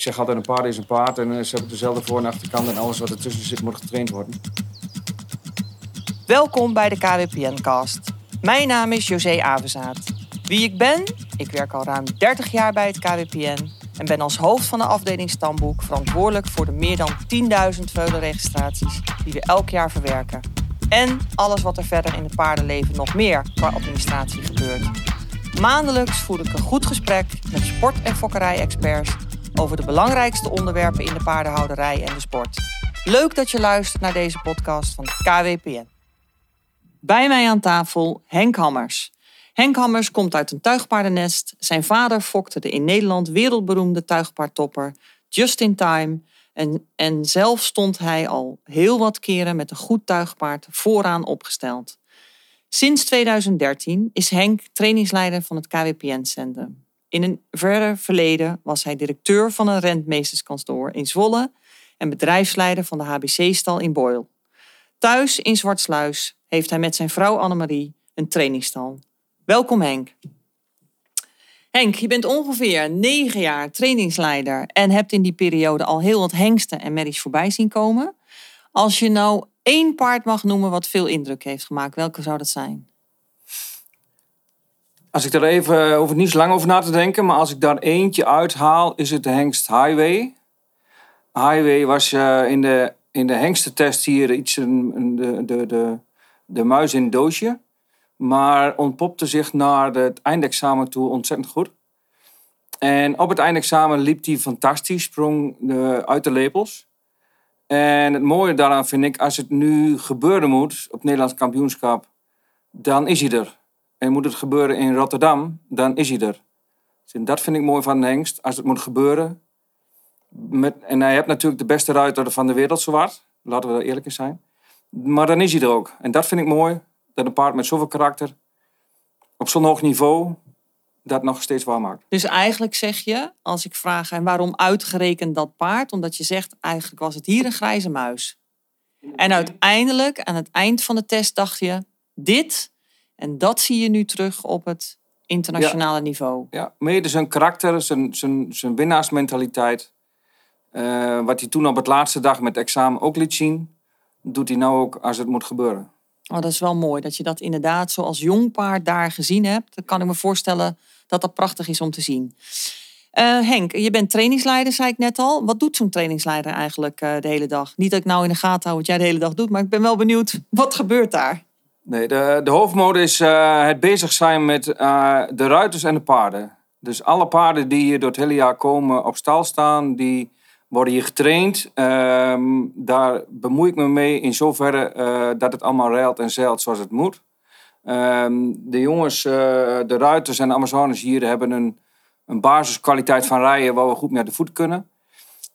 Ik zeg altijd, een paard is een paard en eh, ze hebben dezelfde voor- en achterkant en alles wat ertussen zit moet getraind worden. Welkom bij de KWPN-cast. Mijn naam is José Avenzaat. Wie ik ben? Ik werk al ruim 30 jaar bij het KWPN en ben als hoofd van de afdeling Stamboek verantwoordelijk voor de meer dan 10.000 veulenregistraties die we elk jaar verwerken. En alles wat er verder in het paardenleven nog meer qua administratie gebeurt. Maandelijks voer ik een goed gesprek met sport- en fokkerij-experts over de belangrijkste onderwerpen in de paardenhouderij en de sport. Leuk dat je luistert naar deze podcast van KWPN. Bij mij aan tafel Henk Hammers. Henk Hammers komt uit een tuigpaardennest. Zijn vader fokte de in Nederland wereldberoemde tuigpaardtopper Just in Time. En, en zelf stond hij al heel wat keren met een goed tuigpaard vooraan opgesteld. Sinds 2013 is Henk trainingsleider van het KWPN-centrum. In een verder verleden was hij directeur van een rentmeesterskantoor in Zwolle en bedrijfsleider van de HBC-stal in Boyle. Thuis in Zwartsluis heeft hij met zijn vrouw Annemarie een trainingsstal. Welkom Henk. Henk, je bent ongeveer negen jaar trainingsleider en hebt in die periode al heel wat hengsten en merries voorbij zien komen. Als je nou één paard mag noemen wat veel indruk heeft gemaakt, welke zou dat zijn? Als ik er even, hoef ik niet zo lang over na te denken, maar als ik daar eentje uithaal, is het de hengst Highway. Highway was eh, in de, in de hengstentest hier iets een, de, de, de, de muis in een doosje. Maar ontpopte zich naar het eindexamen toe ontzettend goed. En op het eindexamen liep hij fantastisch, sprong de, uit de lepels. En het mooie daaraan vind ik, als het nu gebeuren moet op het Nederlands kampioenschap, dan is hij er. En moet het gebeuren in Rotterdam, dan is hij er. Dus dat vind ik mooi van hengst. Als het moet gebeuren. Met, en hij heeft natuurlijk de beste ruiter van de wereld, zowat. Laten we er eerlijk in zijn. Maar dan is hij er ook. En dat vind ik mooi. Dat een paard met zoveel karakter, op zo'n hoog niveau, dat nog steeds waar maakt. Dus eigenlijk zeg je, als ik vraag en waarom uitgerekend dat paard, omdat je zegt eigenlijk was het hier een grijze muis. En uiteindelijk, aan het eind van de test, dacht je dit en dat zie je nu terug op het internationale niveau. Ja, mede zijn karakter, zijn, zijn, zijn winnaarsmentaliteit. eh, wat hij toen op het laatste dag met het examen ook liet zien, doet hij nou ook als het moet gebeuren. Oh, dat is wel mooi dat je dat inderdaad zo als jong paard daar gezien hebt. Dan kan ik me voorstellen dat dat prachtig is om te zien. Eh, Henk, je bent trainingsleider, zei ik net al. Wat doet zo'n trainingsleider eigenlijk eh, de hele dag? Niet dat ik nou in de gaten hou wat jij de hele dag doet, maar ik ben wel benieuwd, wat gebeurt daar? Nee, de, de hoofdmode is eh, het bezig zijn met eh, de ruiters en de paarden. Dus alle paarden die hier door het hele jaar komen op stal staan, die worden hier getraind. Ehm, daar bemoei ik me mee in zoverre eh, dat het allemaal reilt en zeilt zoals het moet. Ehm, de jongens, de ruiters en de Amazones hier hebben een, een basiskwaliteit van rijden waar we goed mee uit de voet kunnen.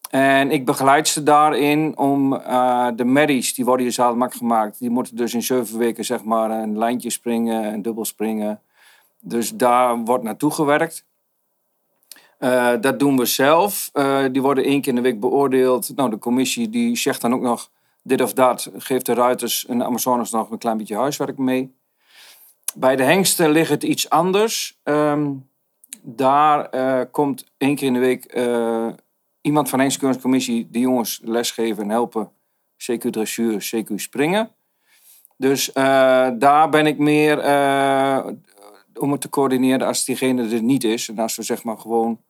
En ik begeleid ze daarin om eh, de merries, die worden hier zaterdag gemaakt. Die moeten dus in zeven weken zeg maar een lijntje springen, een dubbel springen. Dus daar wordt naartoe gewerkt. Eh, dat doen we zelf. Eh, die worden één keer in de week beoordeeld. Nou, de commissie die zegt dan ook nog dit of dat. Geeft de ruiters en de Amazones nog een klein beetje huiswerk mee. Bij de hengsten ligt het iets anders. Ehm, daar komt één keer in de week iemand van de hengstkunstcommissie de jongens lesgeven en helpen. CQ dressuur, CQ springen. Dus eh, daar ben ik meer eh, om het te coördineren als diegene er niet is. En als we zeg maar gewoon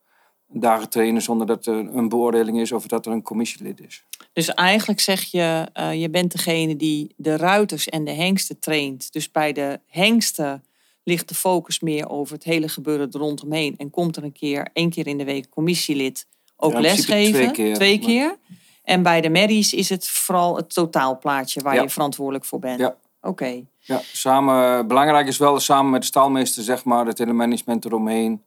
dagen trainen zonder dat er een beoordeling is of dat er een commissielid is. Dus eigenlijk zeg je, eh, je bent degene die de ruiters en de hengsten traint. Dus bij de hengsten ligt de focus meer over het hele gebeuren er rondomheen. En komt er een keer, één keer in de week, commissielid ook Ja, lesgeven. twee keer, Twee maar- keer. En bij de merries is het vooral het totaalplaatje waar Ja. je verantwoordelijk voor bent. Ja. Oké. Ja, samen, belangrijk is wel samen met de stalmeester, zeg maar, het hele management eromheen.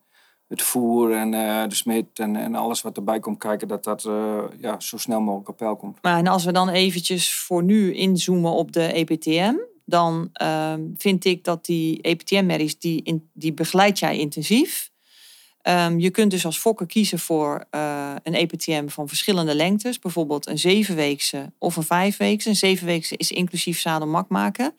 Het voer en eh, de smid en, en alles wat erbij komt kijken, dat dat eh, ja, zo snel mogelijk op peil komt. Maar en als we dan eventjes voor nu inzoomen op de EPTM, dan ehm, vind ik dat die EPTM-merries, die, in, die begeleid jij intensief. Ehm, je kunt dus als fokker kiezen voor eh, een EPTM van verschillende lengtes. Bijvoorbeeld een zevenweekse of een vijfweekse. Een zevenweekse is inclusief zadelmak maken.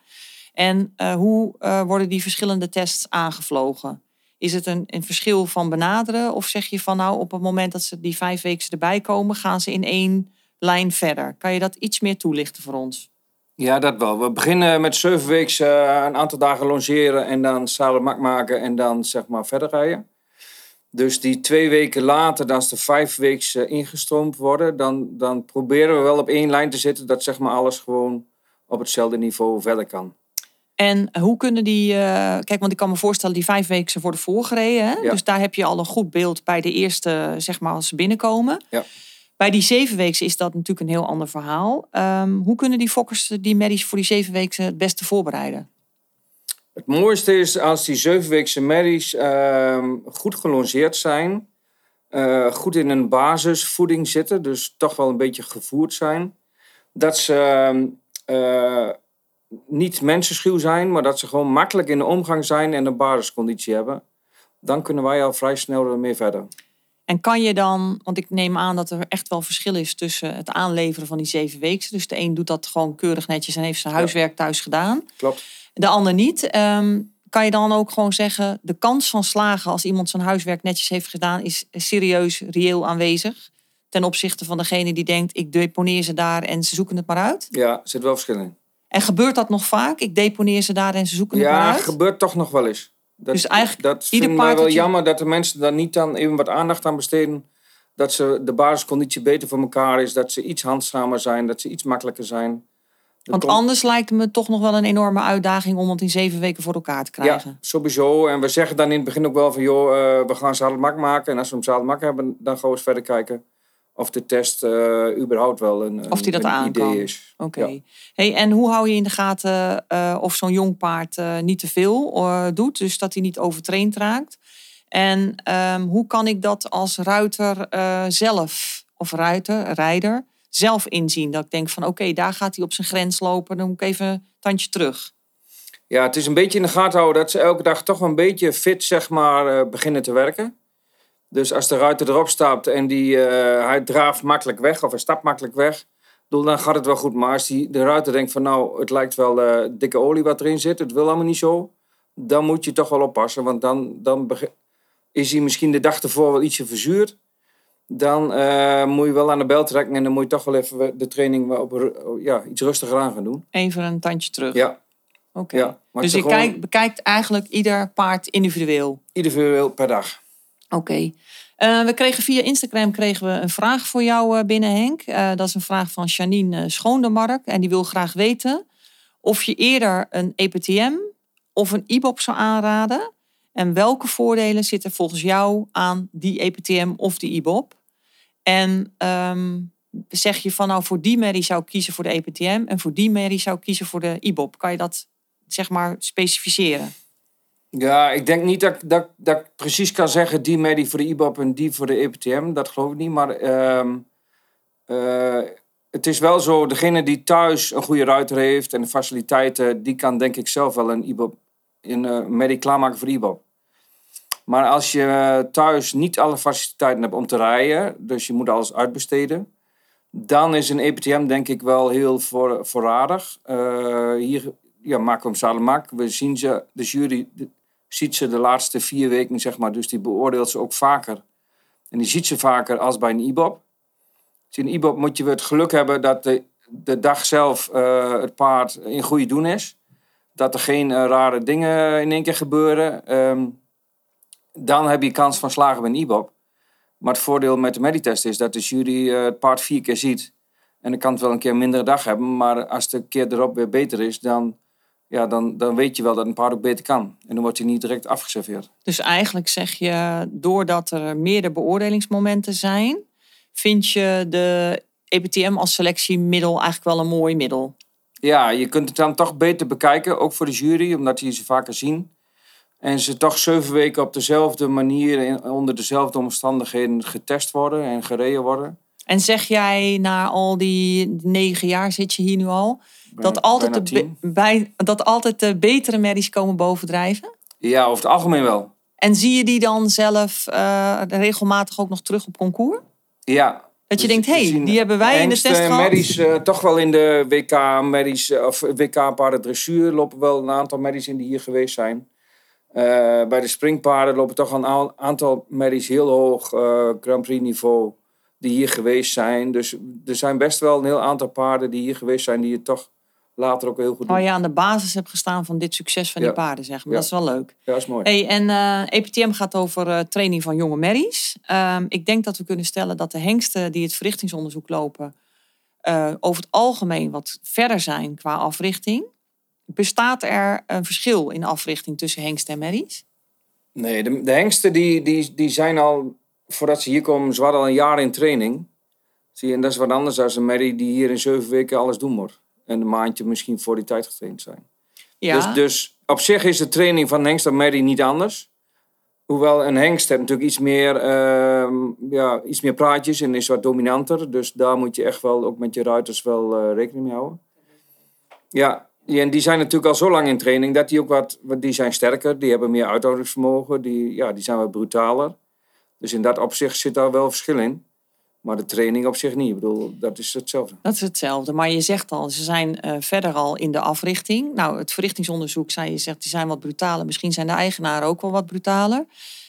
En eh, hoe eh, worden die verschillende tests aangevlogen? Is het een, een verschil van benaderen? Of zeg je van nou, op het moment dat ze die vijf weken erbij komen, gaan ze in één lijn verder? Kan je dat iets meer toelichten voor ons? Ja, dat wel. We beginnen met zeven weken een aantal dagen longeren en dan mak maken en dan zeg maar verder rijden. Dus die twee weken later, als de vijf weken uh, ingestroomd worden, dan, dan proberen we wel op één lijn te zitten dat zeg maar alles gewoon op hetzelfde niveau verder kan. En hoe kunnen die, uh, kijk, want ik kan me voorstellen, die vijf weken ze worden voorgereden. Hè? Ja. Dus daar heb je al een goed beeld bij de eerste, zeg maar, als ze binnenkomen. Ja. Bij die zeven weken is dat natuurlijk een heel ander verhaal. Um, hoe kunnen die fokkers die merries voor die zeven weken het beste voorbereiden? Het mooiste is als die zevenweekse merries uh, goed gelongeerd zijn. Uh, goed in een basisvoeding zitten, dus toch wel een beetje gevoerd zijn. Dat ze uh, niet mensenschuw zijn, maar dat ze gewoon makkelijk in de omgang zijn en een basisconditie hebben. Dan kunnen wij al vrij snel ermee verder. En kan je dan, want ik neem aan dat er echt wel verschil is tussen het aanleveren van die zeven weken. Dus de een doet dat gewoon keurig netjes en heeft zijn huiswerk thuis gedaan. Klopt. De ander niet. Um, kan je dan ook gewoon zeggen, de kans van slagen als iemand zijn huiswerk netjes heeft gedaan, is serieus, reëel aanwezig? Ten opzichte van degene die denkt, ik deponeer ze daar en ze zoeken het maar uit? Ja, er zit wel verschil in. En gebeurt dat nog vaak? Ik deponeer ze daar en ze zoeken het maar uit? Ja, gebeurt toch nog wel eens. Dat, dus eigenlijk dat vind ik wel jammer dat de mensen daar niet dan even wat aandacht aan besteden. Dat ze de basisconditie beter voor elkaar is, dat ze iets handzamer zijn, dat ze iets makkelijker zijn. Want anders lijkt het me toch nog wel een enorme uitdaging om het in zeven weken voor elkaar te krijgen. Ja, sowieso. En we zeggen dan in het begin ook wel van, joh, uh, we gaan zadelmak maken. En als we hem zadelmak hebben, dan gaan we eens verder kijken of de test uh, überhaupt wel een, of die dat een idee is. Oké. Hey, en hoe hou je in de gaten uh, of zo'n jong paard uh, niet te veel doet, dus dat hij niet overtraind raakt? En um, hoe kan ik dat als ruiter zelf, of ruiter, rijder, zelf inzien? Dat ik denk van oké, daar gaat hij op zijn grens lopen, dan moet ik even een tandje terug. Ja, het is een beetje in de gaten houden dat ze elke dag toch een beetje fit zeg maar, beginnen te werken. Dus als de ruiter erop stapt en die, uh, hij draaft makkelijk weg of hij stapt makkelijk weg, dan gaat het wel goed. Maar als die, de ruiter denkt van nou, het lijkt wel uh, dikke olie wat erin zit, het wil allemaal niet zo, dan moet je toch wel oppassen. Want dan, dan is hij misschien de dag ervoor wel ietsje verzuurd. Dan uh, moet je wel aan de bel trekken en dan moet je toch wel even de training op, ja, iets rustiger aan gaan doen. Even een tandje terug. Ja. Oké. Ja, dus je gewoon... bekijkt eigenlijk ieder paard individueel? Individueel per dag. Oké. Uh, we kregen via Instagram kregen we een vraag voor jou uh, binnen, Henk. Uh, dat is een vraag van Janine Schoondemark. En die wil graag weten of je eerder een EPTM of een IBOP zou aanraden. En welke voordelen zitten volgens jou aan die EPTM of die IBOP? En um, zeg je van nou voor die merrie zou ik kiezen voor de EPTM en voor die merrie zou ik kiezen voor de IBOP. Kan je dat zeg maar specificeren? Ja, ik denk niet dat, dat, dat ik precies kan zeggen die medie voor de IBAP en die voor de EPTM. Dat geloof ik niet. Maar uh, uh, het is wel zo, degene die thuis een goede ruiter heeft en de faciliteiten, die kan denk ik zelf wel een IBAP, een uh, klaarmaken voor de IBAP. Maar als je thuis niet alle faciliteiten hebt om te rijden, dus je moet alles uitbesteden, dan is een EPTM denk ik wel heel voor, voorradig. Uh, hier ja, hem Salamak. We zien ze, de jury, ziet ze de laatste vier weken, zeg maar. Dus die beoordeelt ze ook vaker. En die ziet ze vaker als bij een IBOP. Dus in een IBOP moet je het geluk hebben dat de, de dag zelf uh, het paard in goede doen is. Dat er geen uh, rare dingen in één keer gebeuren. Um, dan heb je kans van slagen bij een IBOP. Maar het voordeel met de meditest is dat de jury uh, het paard vier keer ziet. En dan kan het wel een keer een mindere dag hebben. Maar als de keer erop weer beter is, dan ja, dan, dan weet je wel dat een ook beter kan. En dan wordt hij niet direct afgeserveerd. Dus eigenlijk zeg je, doordat er meerdere beoordelingsmomenten zijn, vind je de EPTM als selectiemiddel eigenlijk wel een mooi middel? Ja, je kunt het dan toch beter bekijken, ook voor de jury, omdat die ze vaker zien. En ze toch zeven weken op dezelfde manier, onder dezelfde omstandigheden getest worden en gereden worden. En zeg jij na al die negen jaar zit je hier nu al, dat, altijd de, bij, dat altijd de betere merries komen bovendrijven? Ja, over het algemeen wel. En zie je die dan zelf uh, regelmatig ook nog terug op concours? Ja. Dat je denkt, hé, hey, die hebben wij in de test gehad. Merries, uh, toch wel in de WK merries, of WK paarden dressuur lopen wel een aantal merries in die hier geweest zijn. Eh, bij de springpaarden lopen toch een aantal merries heel hoog eh, Grand Prix niveau die hier geweest zijn. Dus er zijn best wel een heel aantal paarden die hier geweest zijn die het toch later ook heel goed doen. Waar je aan de basis hebt gestaan van dit succes van die Ja. paarden, zeg maar. Ja. Dat is wel leuk. Ja, dat is mooi. Hey, en eh, EPTM gaat over eh, training van jonge merries. Ehm, ik denk dat we kunnen stellen dat de hengsten die het verrichtingsonderzoek lopen... eh, over het algemeen wat verder zijn qua africhting. Bestaat er een verschil in africhting tussen hengsten en merries? Nee, de, de hengsten die, die, die zijn al, voordat ze hier komen, ze waren al een jaar in training. Zie je, en dat is wat anders dan een merrie die hier in zeven weken alles doen moet. En een maandje misschien voor die tijd getraind zijn. Ja, Dus, dus op zich is de training van hengst en merrie niet anders. Hoewel een hengst heeft natuurlijk iets meer, ehm, ja, iets meer praatjes en is wat dominanter. Dus daar moet je echt wel ook met je ruiters wel eh, rekening mee houden. Ja, en die zijn natuurlijk al zo lang in training dat die ook wat, wat- die zijn sterker. Die hebben meer uithoudingsvermogen. Die, ja, die zijn wat brutaler. Dus in dat opzicht zit daar wel verschil in. Maar de training op zich niet. Ik bedoel, dat is hetzelfde. dat is hetzelfde. Maar je zegt al, ze zijn eh, verder al in de africhting. Nou, het verrichtingsonderzoek, zei je zegt, die zijn wat brutaler. Misschien zijn de eigenaren ook wel wat brutaler.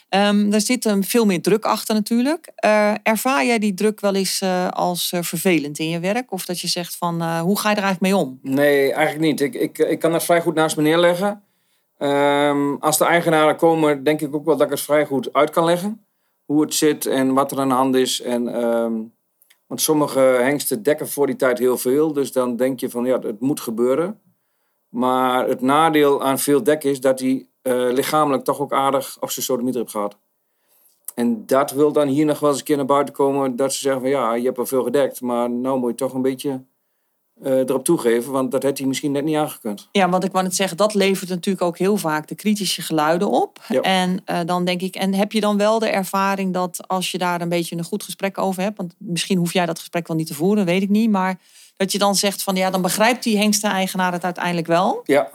Ehm er zit een veel meer druk achter natuurlijk. Eh, ervaar jij die druk wel eens eh, als vervelend in je werk? Of dat je zegt van, hoe ga je er eigenlijk mee om? Nee, eigenlijk niet. Ik, ik, ik kan dat vrij goed naast me neerleggen. Ehm, als de eigenaren komen, denk ik ook wel dat ik het vrij goed uit kan leggen. Hoe het zit en wat er aan de hand is. En, ehm, want sommige hengsten dekken voor die tijd heel veel. Dus dan denk je van ja, het moet gebeuren. Maar het nadeel aan veel dekken is dat hij eh, lichamelijk toch ook aardig op zijn sodemieter heeft gehad. En dat wil dan hier nog wel eens een keer naar buiten komen. Dat ze zeggen van ja, je hebt wel veel gedekt. Maar nou moet je toch een beetje eh, erop toegeven. Want dat had hij misschien net niet aangekund. Ja, want ik wou net zeggen, dat levert natuurlijk ook heel vaak de kritische geluiden op. Ja. En eh, dan denk ik, en heb je dan wel de ervaring dat als je daar een beetje een goed gesprek over hebt, want misschien hoef jij dat gesprek wel niet te voeren, weet ik niet, maar dat je dan zegt van ja, dan begrijpt die hengsteneigenaar het uiteindelijk wel. Ja.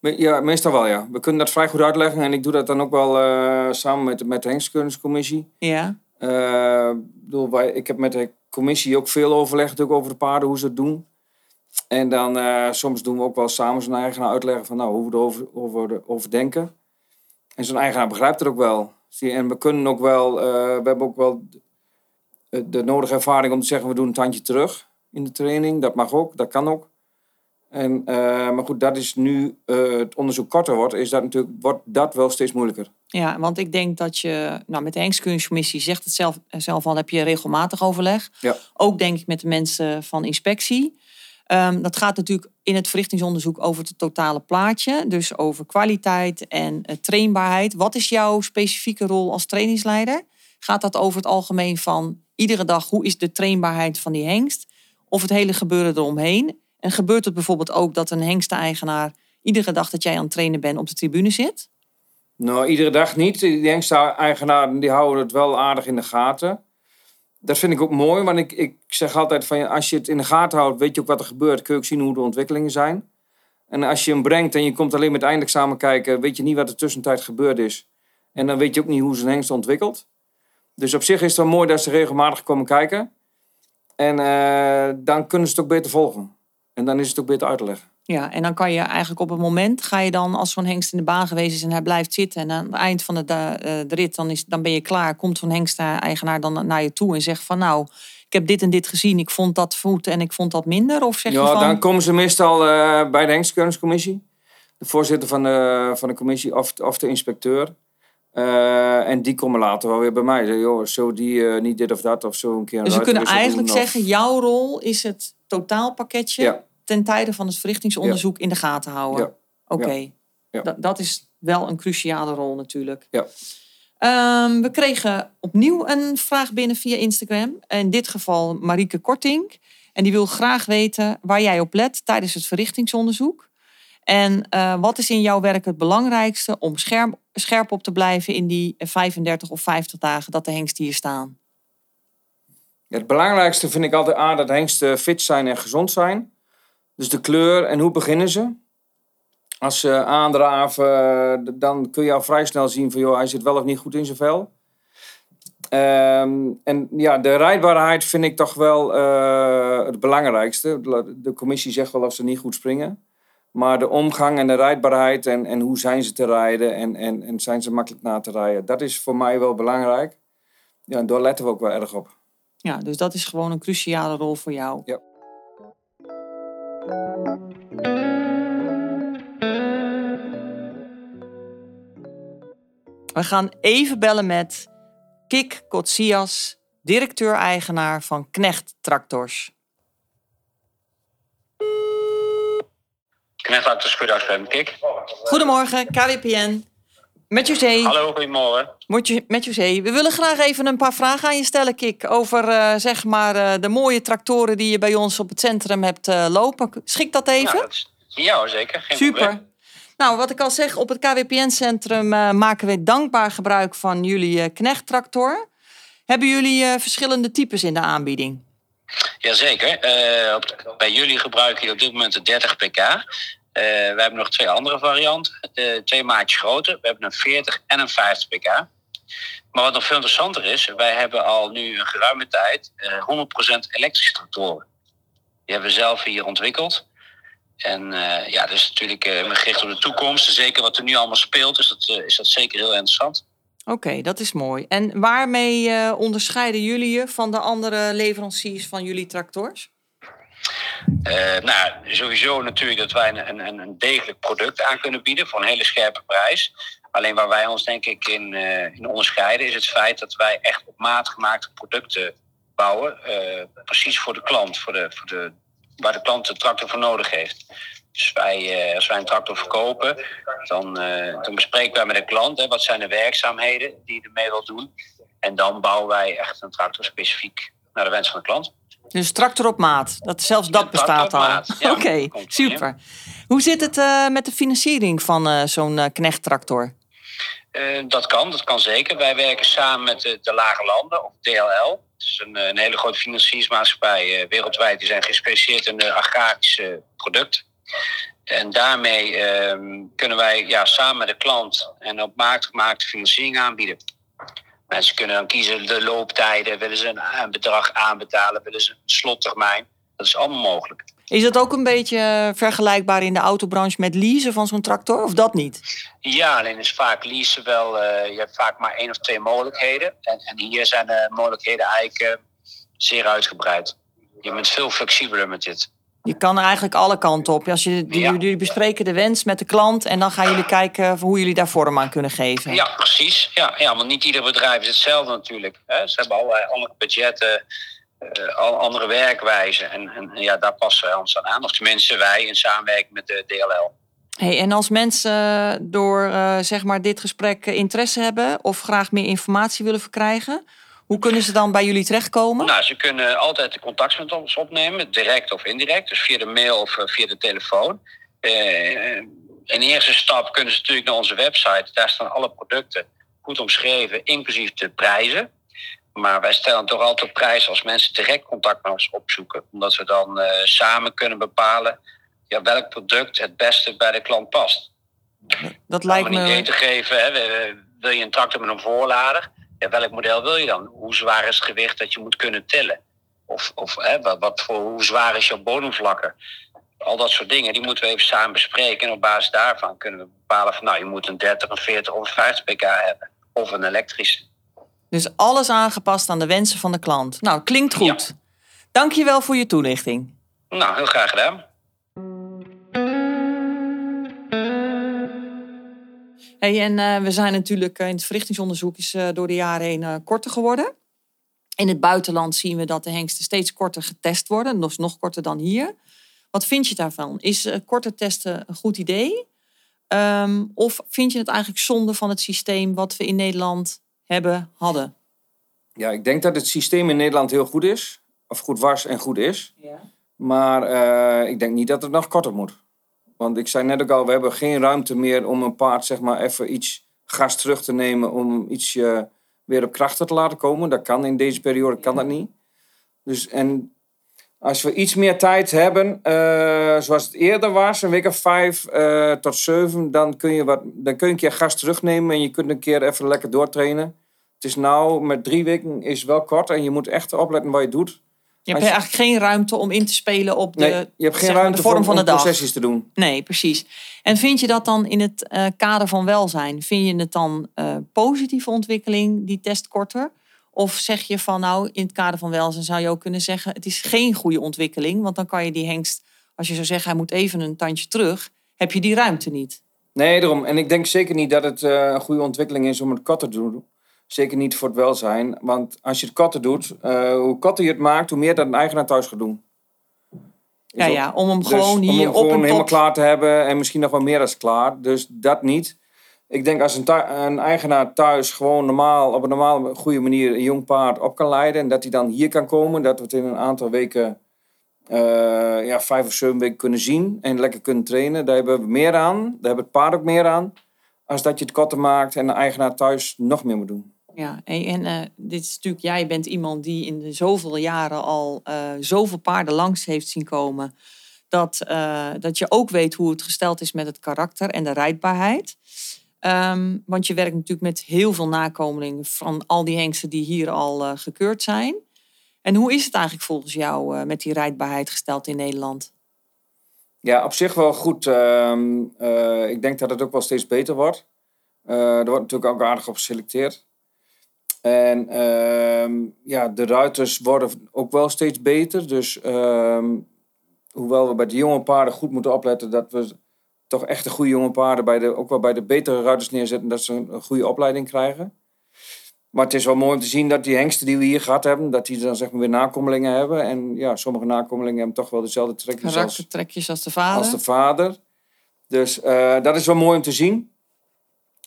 Ja, meestal wel ja. We kunnen dat vrij goed uitleggen. En ik doe dat dan ook wel eh, samen met, met de hengstkunstcommissie. Ja, ik bedoel, wij, ik heb met de commissie ook veel overleg natuurlijk over de paarden, hoe ze het doen. En dan eh, soms doen we ook wel samen zo'n eigenaar uitleggen van nou, hoe we erover over, over denken. En zo'n eigenaar begrijpt het ook wel. Zie je, En we kunnen ook wel, eh, we hebben ook wel de, de nodige ervaring om te zeggen we doen een tandje terug in de training. Dat mag ook, dat kan ook. En, eh, maar goed, dat is nu het onderzoek korter wordt, is dat natuurlijk, wordt dat wel steeds moeilijker. ja, want ik denk dat je, nou met de hengstkunstcommissie zegt het zelf, zelf al, heb je regelmatig overleg. Ja. Ook denk ik met de mensen van inspectie. Ehm, dat gaat natuurlijk in het verrichtingsonderzoek over het totale plaatje. Dus over kwaliteit en eh, trainbaarheid. Wat is jouw specifieke rol als trainingsleider? Gaat dat over het algemeen van iedere dag hoe is de trainbaarheid van die hengst? Of het hele gebeuren eromheen? En gebeurt het bijvoorbeeld ook dat een hengsteneigenaar iedere dag dat jij aan het trainen bent op de tribune zit? Nou, iedere dag niet. Die hengst-eigenaren die houden het wel aardig in de gaten. Dat vind ik ook mooi, want ik, ik zeg altijd van als je het in de gaten houdt, weet je ook wat er gebeurt. Kun je ook zien hoe de ontwikkelingen zijn. En als je hem brengt en je komt alleen met eindexamen kijken, weet je niet wat er tussentijd gebeurd is. En dan weet je ook niet hoe zijn hengst ontwikkelt. Dus op zich is het wel mooi dat ze regelmatig komen kijken. En eh, dan kunnen ze het ook beter volgen. En dan is het ook beter uit te leggen. Ja, en dan kan je eigenlijk op het moment, ga je dan als zo'n hengst in de baan geweest is en hij blijft zitten en aan het eind van de, de, eh, de rit, dan, is, dan ben je klaar, komt zo'n hengst-eigenaar dan naar je toe en zegt van nou, ik heb dit en dit gezien, ik vond dat goed en ik vond dat minder? Of zeg je Ja, van, dan komen ze meestal eh, bij de hengstkunstcommissie. De voorzitter van de, van de commissie of, of de inspecteur. Eh, en die komen later wel weer bij mij. Zeggen, joh, zo die niet dit of dat of zo een keer een dus we kunnen eigenlijk doen, of- zeggen, jouw rol is het totaalpakketje Ja. Ten tijde van het verrichtingsonderzoek in de gaten houden. Oké, dat is wel een cruciale rol natuurlijk. Ja. Ehm, we kregen opnieuw een vraag binnen via Instagram. In dit geval Marieke Korting. En die wil graag weten waar jij op let tijdens het verrichtingsonderzoek. En eh, wat is in jouw werk het belangrijkste om scherp, scherp op te blijven in die 35 of 50 dagen dat de hengsten hier staan? Het belangrijkste vind ik altijd aan dat hengsten fit zijn en gezond zijn. Dus de kleur en hoe beginnen ze. Als ze aandraven, dan kun je al vrij snel zien van joh, hij zit wel of niet goed in zijn vel. Ehm, en ja, de rijdbaarheid vind ik toch wel eh, het belangrijkste. De- De commissie zegt wel of ze niet goed springen. Maar de omgang en de rijdbaarheid en, en hoe zijn ze te rijden en, en, en zijn ze makkelijk na te rijden, dat is voor mij wel belangrijk. Ja, en daar letten we ook wel erg op. Ja, dus dat is gewoon een cruciale rol voor jou. Ja. We gaan even bellen met Kik Kotsias, directeur-eigenaar van Knecht Tractors. Knecht Tractors, goedendag, Kik. Goedemorgen, KWPN. Met José. Hallo, goedemorgen. Met José. We willen graag even een paar vragen aan je stellen, Kik. Over uh, zeg maar uh, de mooie tractoren die je bij ons op het centrum hebt uh, lopen. Schik dat even? Ja, dat is... ja zeker. Geen Super. Probleem. Nou, wat ik al zeg, op het KWPN-centrum uh, maken we dankbaar gebruik van jullie uh, Knecht-tractor. Hebben jullie uh, verschillende types in de aanbieding? Jazeker. Op, bij jullie gebruiken jullie op dit moment de 30 pk. we hebben nog twee andere varianten. twee maatjes groter. We hebben een 40 en een 50 pk. Maar wat nog veel interessanter is, wij hebben al nu een geruime tijd 100% elektrische tractoren. Die hebben we zelf hier ontwikkeld. En uh, ja, dus natuurlijk uh, gericht op de toekomst. Zeker wat er nu allemaal speelt, is dat, uh, is dat zeker heel interessant. Oké, okay, dat is mooi. En waarmee onderscheiden jullie je van de andere leveranciers van jullie tractors? nou, sowieso natuurlijk dat wij een, een, een, degelijk product aan kunnen bieden voor een hele scherpe prijs. Alleen waar wij ons denk ik in, in onderscheiden is het feit dat wij echt op maat gemaakte producten bouwen. precies voor de klant, voor de, voor de waar de klant de tractor voor nodig heeft. Dus wij, uh, als wij een tractor verkopen, dan, uh, dan bespreken wij met de klant hè, wat zijn de werkzaamheden die hij ermee wil doen. En dan bouwen wij echt een tractor specifiek naar de wens van de klant. Dus tractor op maat, dat, zelfs dat bestaat al. Ja, Oké, okay, super. Hoe zit het uh, met de financiering van zo'n knechttractor? Dat kan, dat kan zeker. Wij werken samen met de, de Lage Landen, of DLL. Het is een, een, hele grote financiersmaatschappij uh, wereldwijd. Die zijn gespecialiseerd in de agrarische producten. En daarmee uh, kunnen wij ja, samen met de klant en op maat gemaakte financiering aanbieden. Mensen kunnen dan kiezen de looptijden, willen ze een, een bedrag aanbetalen, willen ze een slottermijn. Dat is allemaal mogelijk. Is dat ook een beetje vergelijkbaar in de autobranche met leasen van zo'n tractor, of dat niet? Ja, alleen is vaak leasen wel, uh, je hebt vaak maar één of twee mogelijkheden. En, en hier zijn de mogelijkheden eigenlijk uh, zeer uitgebreid. Je bent veel flexibeler met dit. Je kan eigenlijk alle kanten op. Als je, ja. Jullie bespreken de wens met de klant en dan gaan jullie kijken hoe jullie daar vorm aan kunnen geven. Ja, precies. Ja, ja want niet ieder bedrijf is hetzelfde natuurlijk. Hè. Ze hebben allerlei andere budgetten, uh, andere werkwijzen. En, en ja, daar passen wij ons aan aan. Of tenminste wij in samenwerking met de DLL. Hey, en als mensen door uh, zeg maar dit gesprek interesse hebben of graag meer informatie willen verkrijgen, hoe kunnen ze dan bij jullie terechtkomen? Nou, ze kunnen altijd contact met ons opnemen, direct of indirect, dus via de mail of via de telefoon. Uh, in eerste stap kunnen ze natuurlijk naar onze website, daar staan alle producten goed omschreven, inclusief de prijzen. Maar wij stellen toch altijd prijs als mensen direct contact met ons opzoeken, omdat we dan uh, samen kunnen bepalen ja, welk product het beste bij de klant past. Dat lijkt Om een idee te geven, hè, wil je een tractor met een voorlader? Ja, welk model wil je dan? Hoe zwaar is het gewicht dat je moet kunnen tillen? Of, of hè, wat, wat voor, hoe zwaar is jouw bodemvlakken? Al dat soort dingen, die moeten we even samen bespreken. En op basis daarvan kunnen we bepalen van nou, je moet een 30, een 40 of een 50 pk hebben. Of een elektrische. Dus alles aangepast aan de wensen van de klant. Nou, klinkt goed. Ja. Dank je wel voor je toelichting. Nou, heel graag gedaan. Hey, en uh, we zijn natuurlijk in het verrichtingsonderzoek is uh, door de jaren heen uh, korter geworden. In het buitenland zien we dat de hengsten steeds korter getest worden, dus nog korter dan hier. Wat vind je daarvan? Is korter testen een goed idee? Um, of vind je het eigenlijk zonde van het systeem wat we in Nederland hebben, hadden? Ja, ik denk dat het systeem in Nederland heel goed is. Of goed was en goed is. Ja. Maar ik denk niet dat het nog korter moet. Want ik zei net ook al, we hebben geen ruimte meer om een paard zeg maar even iets gas terug te nemen om iets uh, weer op krachten te laten komen. Dat kan in deze periode, kan dat niet. Dus en als we iets meer tijd hebben, uh, zoals het eerder was, een week of vijf uh, tot zeven, dan kun, je wat, dan kun je een keer gas terugnemen en je kunt een keer even lekker doortrainen. Het is nou, met drie weken is wel kort en je moet echt opletten wat je doet. Je hebt je- eigenlijk geen ruimte om in te spelen op de, Nee, je hebt geen maar, ruimte de vorm voor, van de om dag. concessies te doen. Nee, precies. En vind je dat dan in het eh, kader van welzijn? Vind je het dan eh, positieve ontwikkeling, die test korter? Of zeg je van nou, in het kader van welzijn zou je ook kunnen zeggen... het is geen goede ontwikkeling, want dan kan je die hengst... als je zou zeggen, hij moet even een tandje terug... heb je die ruimte niet. Nee, daarom. En ik denk zeker niet dat het eh, een goede ontwikkeling is om het korter te doen. Zeker niet voor het welzijn. Want als je het korter doet, eh, hoe korter je het maakt, hoe meer dat een eigenaar thuis gaat doen. Ja, Is ja, om hem Dus gewoon om hier hem op gewoon en helemaal klaar te hebben en misschien nog wel meer als klaar. Dus dat niet. Ik denk als een, een eigenaar thuis gewoon normaal, op een normale goede manier een jong paard op kan leiden. En dat hij dan hier kan komen. Dat we het in een aantal weken, eh, ja, vijf of zeven weken kunnen zien. En lekker kunnen trainen. Daar hebben we meer aan. Daar hebben het paard ook meer aan. Als dat je het korter maakt en de eigenaar thuis nog meer moet doen. Ja, en, eh, dit is natuurlijk, jij bent iemand die in zoveel jaren al eh, zoveel paarden langs heeft zien komen. Dat, dat je ook weet hoe het gesteld is met het karakter en de rijdbaarheid. Ehm, want je werkt natuurlijk met heel veel nakomelingen van al die hengsten die hier al eh, gekeurd zijn. En hoe is het eigenlijk volgens jou eh, met die rijdbaarheid gesteld in Nederland? Ja, op zich wel goed. Ehm, eh, ik denk dat het ook wel steeds beter wordt. Er wordt natuurlijk ook aardig op geselecteerd. En ehm, ja, de ruiters worden ook wel steeds beter. Dus hoewel we bij de jonge paarden goed moeten opletten dat we toch echt de goede jonge paarden bij de, ook wel bij de betere ruiters neerzetten, dat ze een, een goede opleiding krijgen. Maar het is wel mooi om te zien dat die hengsten die we hier gehad hebben, dat die dan zeg maar weer nakomelingen hebben. En ja, sommige nakomelingen hebben toch wel dezelfde trekjes als, Karaktertrekjes als de vader? als de vader. Dus eh, dat is wel mooi om te zien.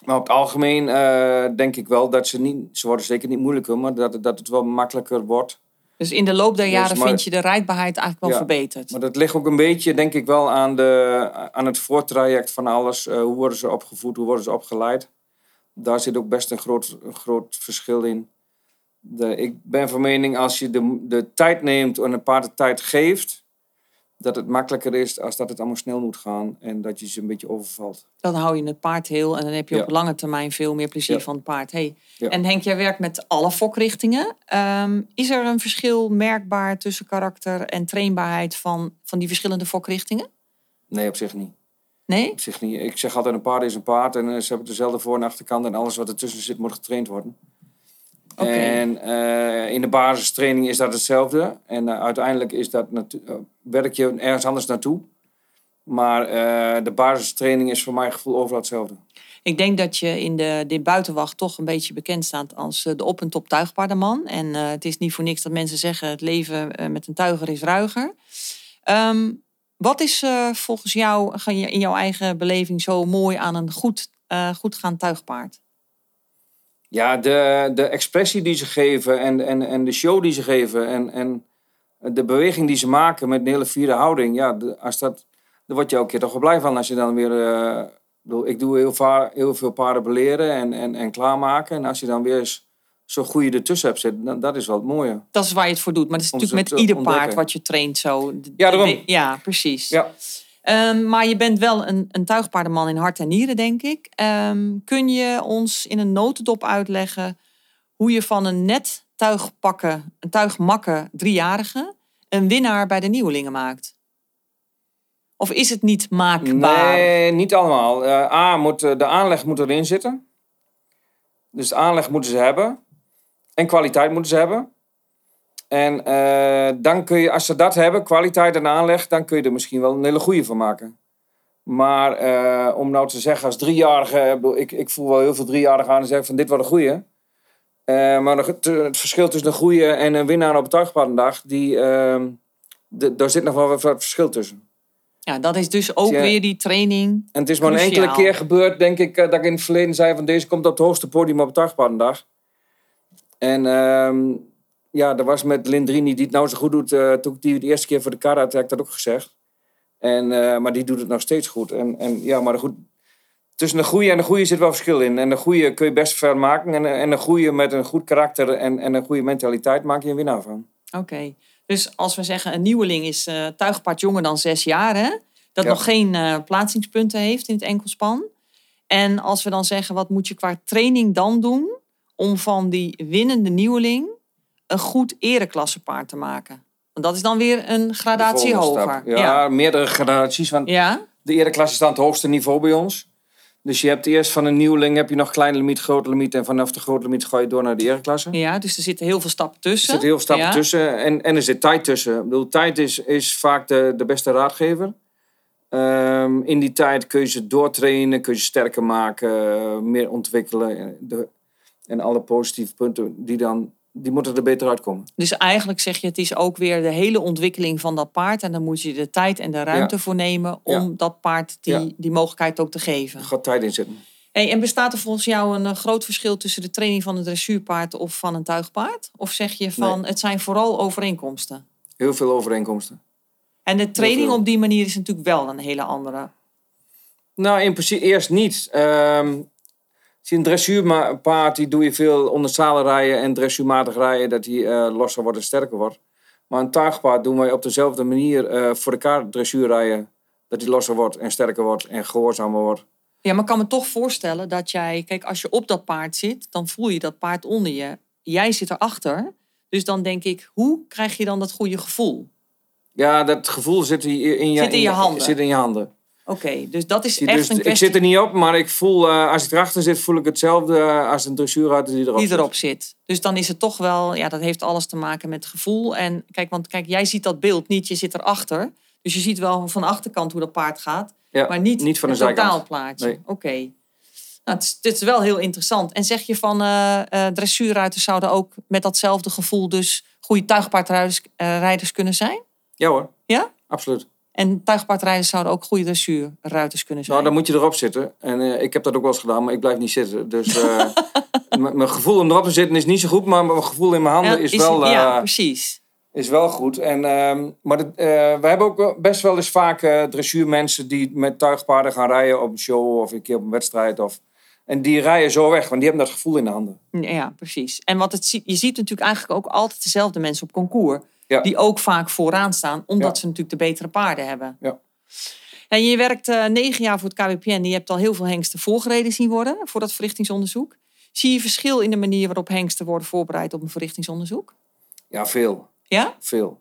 Maar op het algemeen eh, denk ik wel dat ze niet... Ze worden zeker niet moeilijker, maar dat, dat het wel makkelijker wordt. Dus in de loop der Dus, jaren maar- vind je de rijdbaarheid eigenlijk wel Ja, verbeterd? Maar dat ligt ook een beetje, denk ik wel, aan, de, aan het voortraject van alles. Eh, hoe worden ze opgevoed, hoe worden ze opgeleid? Daar zit ook best een groot, een groot verschil in. De, ik ben van mening, als je de, de tijd neemt en een paard de tijd geeft... dat het makkelijker is als dat het allemaal snel moet gaan. En dat je ze een beetje overvalt. Dan hou je het paard heel en dan heb je Ja. op lange termijn veel meer plezier Ja. van het paard. Hey. Ja. En Henk, jij werkt met alle fokrichtingen. Ehm, is er een verschil merkbaar tussen karakter en trainbaarheid van, van die verschillende fokrichtingen? Nee, op zich niet. Nee? Op zich niet. Ik zeg altijd, een paard is een paard. En eh, ze hebben dezelfde voor- en achterkant. En alles wat ertussen zit, moet getraind worden. En eh, in de basistraining is dat hetzelfde. En eh, uiteindelijk is dat eh, werk je ergens anders naartoe. Maar de basistraining is voor mijn gevoel overal hetzelfde. Ik denk dat je in de, de buitenwacht toch een beetje bekend staat als de op- en top tuigpaardenman. En het is niet voor niks dat mensen zeggen het leven met een tuiger is ruiger. Ehm, wat is volgens jou in jouw eigen beleving zo mooi aan een goed, goed gaand tuigpaard? Ja, de, de expressie die ze geven en, en, en de show die ze geven en, en de beweging die ze maken met een hele vierde houding. Ja, de- als dat, daar word je elke keer toch wel blij van als je dan weer... eh, ik bedoel, ik doe heel, va- heel veel paarden beleren en, en, en klaarmaken. En als je dan weer eens zo'n goede ertussen hebt zitten, dan, dat is wel het mooie. Dat is waar je het voor doet. Maar dat is Om natuurlijk met ieder paard wat je traint zo. Ja, daarom. Ja, precies. Ja. Ehm, maar je bent wel een, een tuigpaardenman in hart en nieren, denk ik. Ehm, kun je ons in een notendop uitleggen hoe je van een net tuigpakken, een tuigmakke driejarige, een winnaar bij de nieuwelingen maakt? Of is het niet maakbaar? Nee, niet allemaal. Eh, A, moet, eh, de aanleg moet erin zitten. Dus de aanleg moeten ze hebben. En kwaliteit moeten ze hebben. En eh, dan kun je, als ze dat hebben, kwaliteit en aanleg, dan kun je er misschien wel een hele goede van maken. Maar eh, om nou te zeggen als driejarige, ik ik, voel wel heel veel driejarigen aan en zeg van dit wordt een goeie. Eh, maar het, het verschil tussen een goeie en een winnaar op het tuigpaardendag, die, ehm, daar zit nog wel wat verschil tussen. Ja, dat is dus ook Ja. weer die training. En het is maar een enkele keer gebeurd, denk ik, dat ik in het verleden zei van deze komt op het hoogste podium op het dagpaardendag. En ehm, ja, dat was met Lindrini, die het nou zo goed doet. eh, toen ik die de eerste keer voor de kar had, heb ik dat ook gezegd. En, eh, maar die doet het nog steeds goed. En, en ja, maar goed, tussen de goede en de goede zit wel verschil in. En de goede kun je best ver maken. En, en de goede met een goed karakter en, en een goede mentaliteit maak je een winnaar van. Oké. Dus als we zeggen een nieuweling is eh tuigpaard jonger dan zes jaar, hè? dat Ja. nog geen plaatsingspunten heeft in het enkelspan. En als we dan zeggen, wat moet je qua training dan doen om van die winnende nieuweling een goed ereklassepaard te maken? Want dat is dan weer een gradatie hoger. Ja, meerdere gradaties. Want Ja? de ereklasse staat het hoogste niveau bij ons. Dus je hebt eerst van een nieuweling heb je nog kleine limiet, grote limiet. En vanaf de grote limiet ga je door naar de ereklasse. ja, dus er zitten heel veel stappen Er tussen. zitten heel veel stappen Ja. tussen en, en er zit tijd tussen. Ik bedoel, tijd is, is vaak de, de beste raadgever. Ehm, in die tijd kun je ze doortrainen, kun je ze sterker maken, meer ontwikkelen. En De, en alle positieve punten, die, dan, die moeten er beter uitkomen. Dus eigenlijk zeg je, het is ook weer de hele ontwikkeling van dat paard. En dan moet je de tijd en de ruimte voor nemen om Ja. dat paard die, Ja. die mogelijkheid ook te geven. Er gaat tijd in zitten. Hey, en bestaat er volgens jou een eh, groot verschil tussen de training van een dressuurpaard of van een tuigpaard? Of zeg je van het zijn vooral overeenkomsten? Heel veel overeenkomsten. En de training op die manier is natuurlijk wel een hele andere. Nou, in principe eerst niet. Ehm je een dressuurpaard, die doe je veel onder zalen rijden en dressuurmatig rijden, dat hij eh, losser wordt en sterker wordt. Maar een tuigpaard doen wij op dezelfde manier eh, voor elkaar dressuur rijden, dat hij losser wordt en sterker wordt en gehoorzamer wordt. Ja, maar ik kan me toch voorstellen dat jij, kijk, als je op dat paard zit, dan voel je dat paard onder je. Jij zit erachter. Dus dan denk ik, hoe krijg je dan dat goede gevoel? Ja, dat gevoel zit in in je, Zit in je handen. Zit in je handen. Oké, dus dat is echt dus een ik kwestie zit er niet op, maar ik voel, eh, als ik erachter zit, voel ik hetzelfde eh, als een dressuurruiter die erop die zit. erop zit. Dus dan is het toch wel, ja, dat heeft alles te maken met gevoel. En kijk, want kijk, jij ziet dat beeld niet, je zit erachter. Dus je ziet wel van de achterkant hoe dat paard gaat, Ja, maar niet, niet van het totaalplaatje. Nee. Oké. Nou, het, is, het is wel heel interessant. En zeg je van eh dressuurruiters zouden ook met datzelfde gevoel dus goede tuigpaardrijders rijders kunnen zijn? Ja hoor, Ja? absoluut. En tuigpaardrijders zouden ook goede dressuurruiters kunnen zijn? Nou, dan moet je erop zitten. En eh, ik heb dat ook wel eens gedaan, maar ik blijf niet zitten. Dus eh, mijn gevoel om erop te zitten is niet zo goed, maar mijn gevoel in mijn handen is, wel, eh, ja, precies. is wel goed. En, ehm, maar eh, we hebben ook best wel eens vaak eh, dressuurmensen die met tuigpaarden gaan rijden op een show of een keer op een wedstrijd. Of, en die rijden zo weg, want die hebben dat gevoel in de handen. Ja, precies. En wat het, je ziet natuurlijk eigenlijk ook altijd dezelfde mensen op concours. Ja. Die ook vaak vooraan staan, omdat Ja. ze natuurlijk de betere paarden hebben. Ja. En je werkt eh, negen jaar voor het KWPN. Je hebt al heel veel hengsten voorgereden zien worden voor dat verrichtingsonderzoek. Zie je verschil in de manier waarop hengsten worden voorbereid op een verrichtingsonderzoek? Ja, veel. Ja? Veel.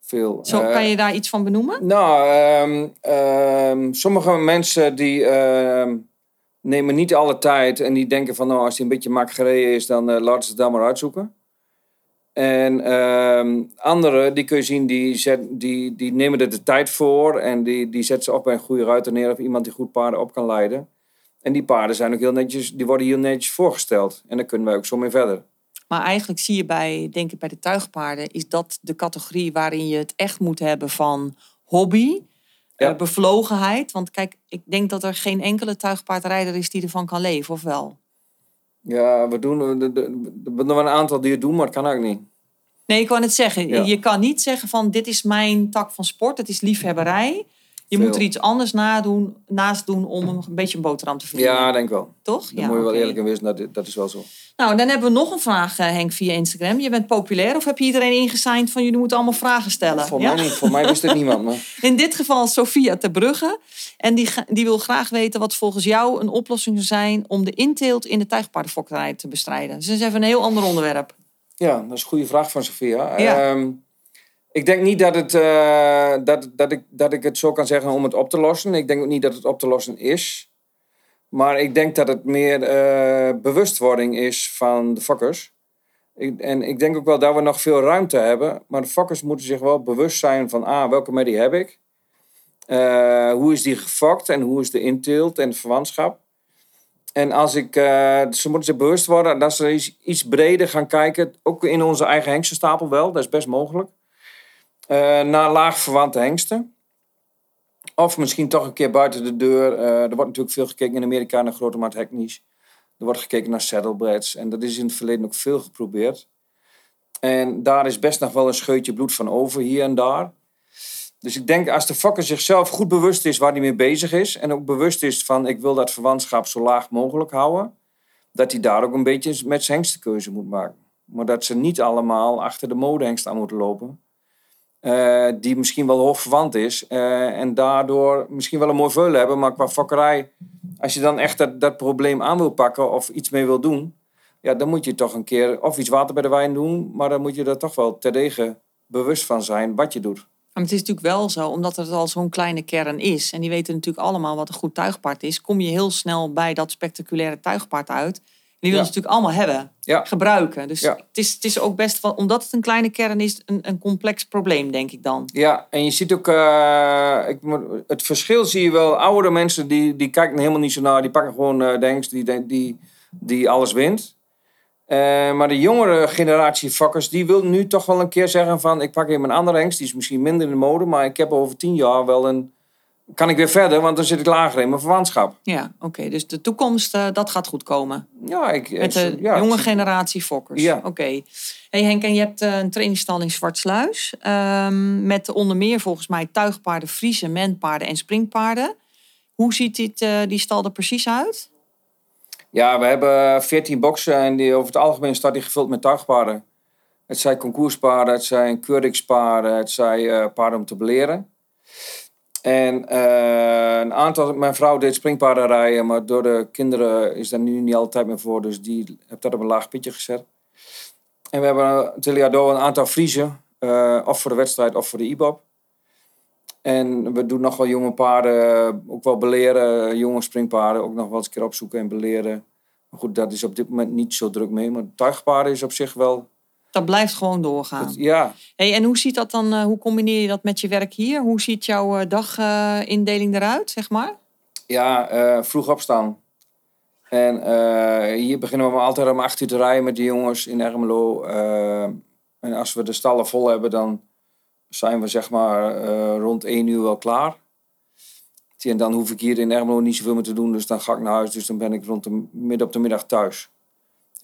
Veel. Zo, Eh, kan je daar iets van benoemen? Nou, ehm, ehm, sommige mensen die ehm, nemen niet alle tijd en die denken van nou, als hij een beetje mak gereden is, dan eh, laten ze het dan maar uitzoeken. En ehm anderen, die kun je zien, die, zet, die, die nemen er de tijd voor en die, die zetten ze op bij een goede ruiter neer of iemand die goed paarden op kan leiden. En die paarden zijn ook heel netjes, die worden heel netjes voorgesteld. En daar kunnen wij ook zo mee verder. Maar eigenlijk zie je bij, denk ik, bij de tuigpaarden, is dat de categorie waarin je het echt moet hebben van hobby, Ja. eh, bevlogenheid. Want kijk, ik denk dat er geen enkele tuigpaardrijder is die ervan kan leven, of wel? Ja, we doen er- er- een aantal die het doen, maar dat kan ook niet. Nee, ik kan het zeggen. Ja. Je kan niet zeggen van dit is mijn tak van sport, het is liefhebberij. Je Veel. moet er iets anders nadoen, naast doen om een beetje een boterham te verdienen. Ja, denk ik wel. Toch? Dan moet je wel eerlijk in wezen, dat, dat is wel zo. Nou, dan hebben we nog een vraag, eh, Henk, via Instagram. Je bent populair of heb je iedereen ingesigned van jullie moeten allemaal vragen stellen? Voor Ja? mij niet, voor mij wist het niemand. Maar... In dit geval Sophia ter Brugge. En die, die wil graag weten wat volgens jou een oplossing zou zijn om de inteelt in de tuigpaardenfokkerij te bestrijden. Dus dat is even een heel ander onderwerp. Ja, dat is een goede vraag van Sofia. Ja. Ehm, ik denk niet dat, het, eh, dat, dat, ik, dat ik het zo kan zeggen om het op te lossen. Ik denk ook niet dat het op te lossen is. Maar ik denk dat het meer eh, bewustwording is van de fokkers. Ik, en ik denk ook wel dat we nog veel ruimte hebben. Maar de fokkers moeten zich wel bewust zijn van... Ah, welke medie heb ik? Eh, hoe is die gefokt? En hoe is de inteelt en de verwantschap? En als ik, ze moeten zich bewust worden dat ze iets, iets breder gaan kijken, ook in onze eigen hengstenstapel wel, dat is best mogelijk, naar laag verwante hengsten. Of misschien toch een keer buiten de deur. eh, er wordt natuurlijk veel gekeken in Amerika naar grote maat hackneys. Er wordt gekeken naar saddlebreds en dat is in het verleden ook veel geprobeerd. En daar is best nog wel een scheutje bloed van over, hier en daar. Dus ik denk als de fokker zichzelf goed bewust is waar hij mee bezig is. En ook bewust is van ik wil dat verwantschap zo laag mogelijk houden. Dat hij daar ook een beetje met zijn hengstenkeuze moet maken. Maar dat ze niet allemaal achter de modehengst aan moeten lopen. Eh, die misschien wel hoog verwant is. eh, en daardoor misschien wel een mooi veulen hebben. Maar qua fokkerij, als je dan echt dat, dat probleem aan wil pakken of iets mee wil doen. Ja, dan moet je toch een keer of iets water bij de wijn doen. Maar dan moet je dat toch wel terdege bewust van zijn wat je doet. Maar het is natuurlijk wel zo, omdat het al zo'n kleine kern is. En die weten natuurlijk allemaal wat een goed tuigpaard is. Kom je heel snel bij dat spectaculaire tuigpaard uit. Die willen ze natuurlijk allemaal hebben, gebruiken. Dus Ja. het, is, het is ook best, wel, omdat het een kleine kern is, een, een complex probleem, denk ik dan. Ja, en je ziet ook, eh, ik, het verschil zie je wel. Oudere mensen die, die kijken helemaal niet zo naar, die pakken gewoon eh de hengst die, die, die, alles wint. Eh, maar de jongere generatie fokkers, die wil nu toch wel een keer zeggen van, ik pak even een andere hengst, die is misschien minder in de mode, maar ik heb over tien jaar wel een, kan ik weer verder, want dan zit ik lager in mijn verwantschap. Ja, oké. dus de toekomst, eh, dat gaat goed komen. Ja, ik, Met de ja, jonge generatie fokkers. Ja. Oké. Hey Henk, en je hebt eh, een trainingsstal in Zwartsluis. ehm, met onder meer volgens mij tuigpaarden, Friese, menpaarden en springpaarden. Hoe ziet dit, eh, die stal er precies uit? Ja, we hebben 14 boksen en die, over het algemeen staat die gevuld met tuigpaarden. Het zijn concourspaarden, het zijn keuringspaarden, het zijn paarden om te beleren. En eh, een aantal, mijn vrouw deed springpaarden rijden, maar door de kinderen is daar nu niet altijd meer voor, dus die heb dat op een laag pitje gezet. En we hebben natuurlijk door een aantal Friezen, eh, of voor de wedstrijd of voor de IBOP. En we doen nog wel jonge paarden, ook wel beleren, jonge springpaarden, ook nog wel eens een keer opzoeken en beleren. Maar goed, dat is op dit moment niet zo druk mee. Maar tuigpaarden is op zich wel, Dat blijft gewoon doorgaan. ja, Hey, en hoe ziet dat dan, eh, hoe combineer je dat met je werk hier? Hoe ziet jouw eh, dagindeling eruit, zeg maar? ja eh, vroeg opstaan. En eh, hier beginnen we altijd om acht uur te rijden met de jongens in Ermelo. Eh, en als we de stallen vol hebben, dan zijn we zeg maar eh, rond één uur wel klaar. En dan hoef ik hier in Ermelo niet zoveel meer te doen, dus dan ga ik naar huis. Dus dan ben ik rond de midden op de middag thuis.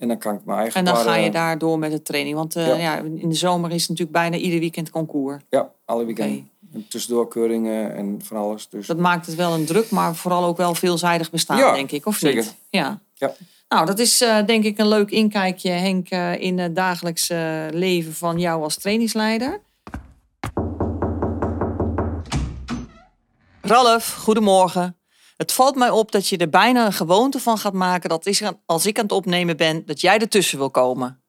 En dan kan ik mijn eigen En dan ga je daar door met de training. Want eh, Ja. ja. in de zomer is natuurlijk bijna ieder weekend concours. Ja, alle weekenden. En tussendoor keuringen en van alles. Dus Dat maakt het wel een druk, maar vooral ook wel veelzijdig bestaan, Ja, denk ik. Of zeker. niet? Ja. Ja. Nou, dat is eh, denk ik een leuk inkijkje, Henk, eh, in het dagelijks eh, leven van jou als trainingsleider. Ralf, goedemorgen. Het valt mij op dat je er bijna een gewoonte van gaat maken dat is als ik aan het opnemen ben, dat jij ertussen wil komen.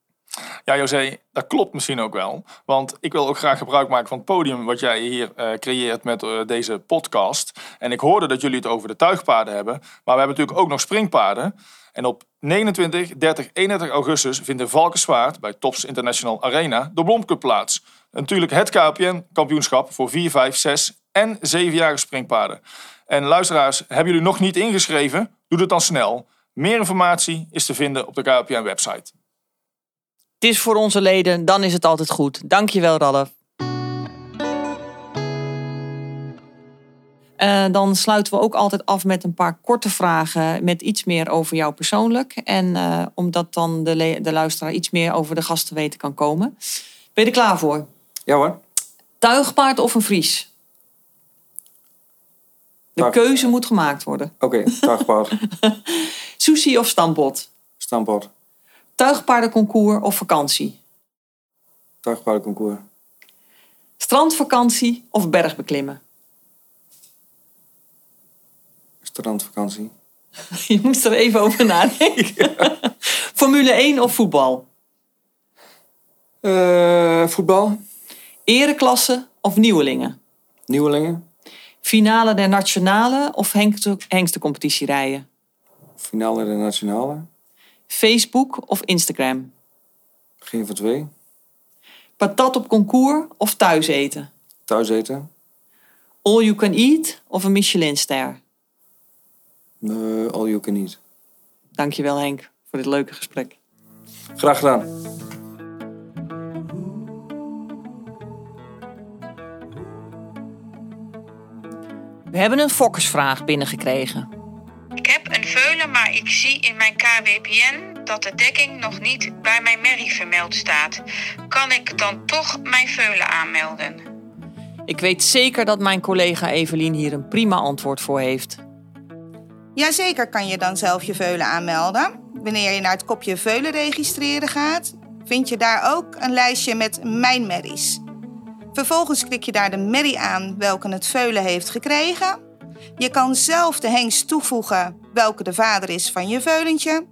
Ja, José, dat klopt misschien ook wel. Want ik wil ook graag gebruik maken van het podium wat jij hier eh, creëert met eh, deze podcast. En ik hoorde dat jullie het over de tuigpaarden hebben. Maar we hebben natuurlijk ook nog springpaarden. En op 29, 30, 31 augustus vindt in Valkenswaard bij Tops International Arena de Blomcup plaats. Natuurlijk het KPN-kampioenschap voor 4, 5, 6 en 7-jarige springpaarden. En luisteraars, hebben jullie nog niet ingeschreven? Doe het dan snel. Meer informatie is te vinden op de KPN-website. Het is voor onze leden, dan is het altijd goed. Dankjewel, Ralf. Eh, dan sluiten we ook altijd af met een paar korte vragen met iets meer over jou persoonlijk. En eh, omdat dan de, luisteraar iets meer over de gast te weten kan komen. Ben je er klaar voor? ja hoor. Tuigpaard of een Fries? De keuze moet gemaakt worden. Oké, tuigpaard, Sushi of stampot? stampot, Tuigpaardenconcours of vakantie? tuigpaardenconcours, Strandvakantie of bergbeklimmen? strandvakantie, Je moest er even over nadenken. Formule 1 of voetbal? Eh, voetbal, Ereklasse of nieuwelingen? nieuwelingen, Finale der nationale of hengste, hengstencompetitie rijden? finale de nationale, Facebook of Instagram? geen van twee, Patat op concours of thuis eten? thuis eten, All you can eat of een Michelinster? Eh, all you can eat. Dankjewel Henk voor dit leuke gesprek. Graag gedaan. We hebben een fokkersvraag binnengekregen. Ik heb een veulen, maar ik zie in mijn KWPN dat de dekking nog niet bij mijn merrie vermeld staat. Kan ik dan toch mijn veulen aanmelden? Ik weet zeker dat mijn collega Evelien hier een prima antwoord voor heeft. Jazeker kan je dan zelf je veulen aanmelden. Wanneer je naar het kopje veulen registreren gaat, vind je daar ook een lijstje met Mijn Merries. Vervolgens klik je daar de merrie aan welke het veulen heeft gekregen. Je kan zelf de hengst toevoegen welke de vader is van je veulentje.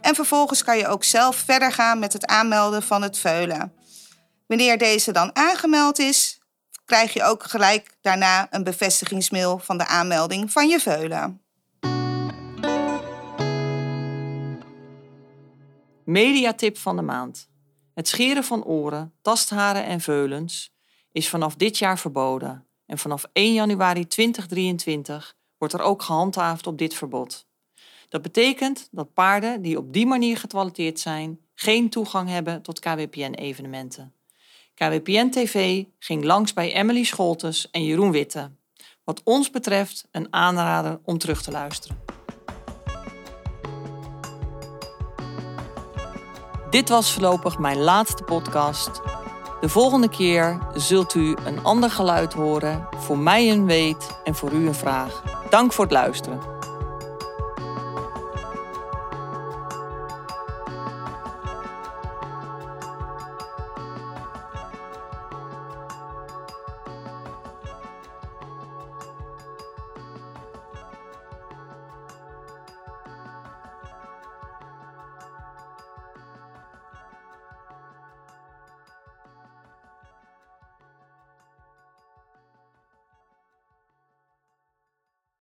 En vervolgens kan je ook zelf verder gaan met het aanmelden van het veulen. Wanneer deze dan aangemeld is, krijg je ook gelijk daarna een bevestigingsmail van de aanmelding van je veulen. Mediatip van de maand. Het scheren van oren, tastharen en veulens is vanaf dit jaar verboden. En vanaf 1 januari 2023 wordt er ook gehandhaafd op dit verbod. Dat betekent dat paarden die op die manier getoiletteerd zijn, geen toegang hebben tot KWPN-evenementen. KWPN TV ging langs bij Emily Scholtes en Jeroen Witte. Wat ons betreft een aanrader om terug te luisteren. Dit was voorlopig mijn laatste podcast. De volgende keer zult u een ander geluid horen, voor mij een weet en voor u een vraag. Dank voor het luisteren.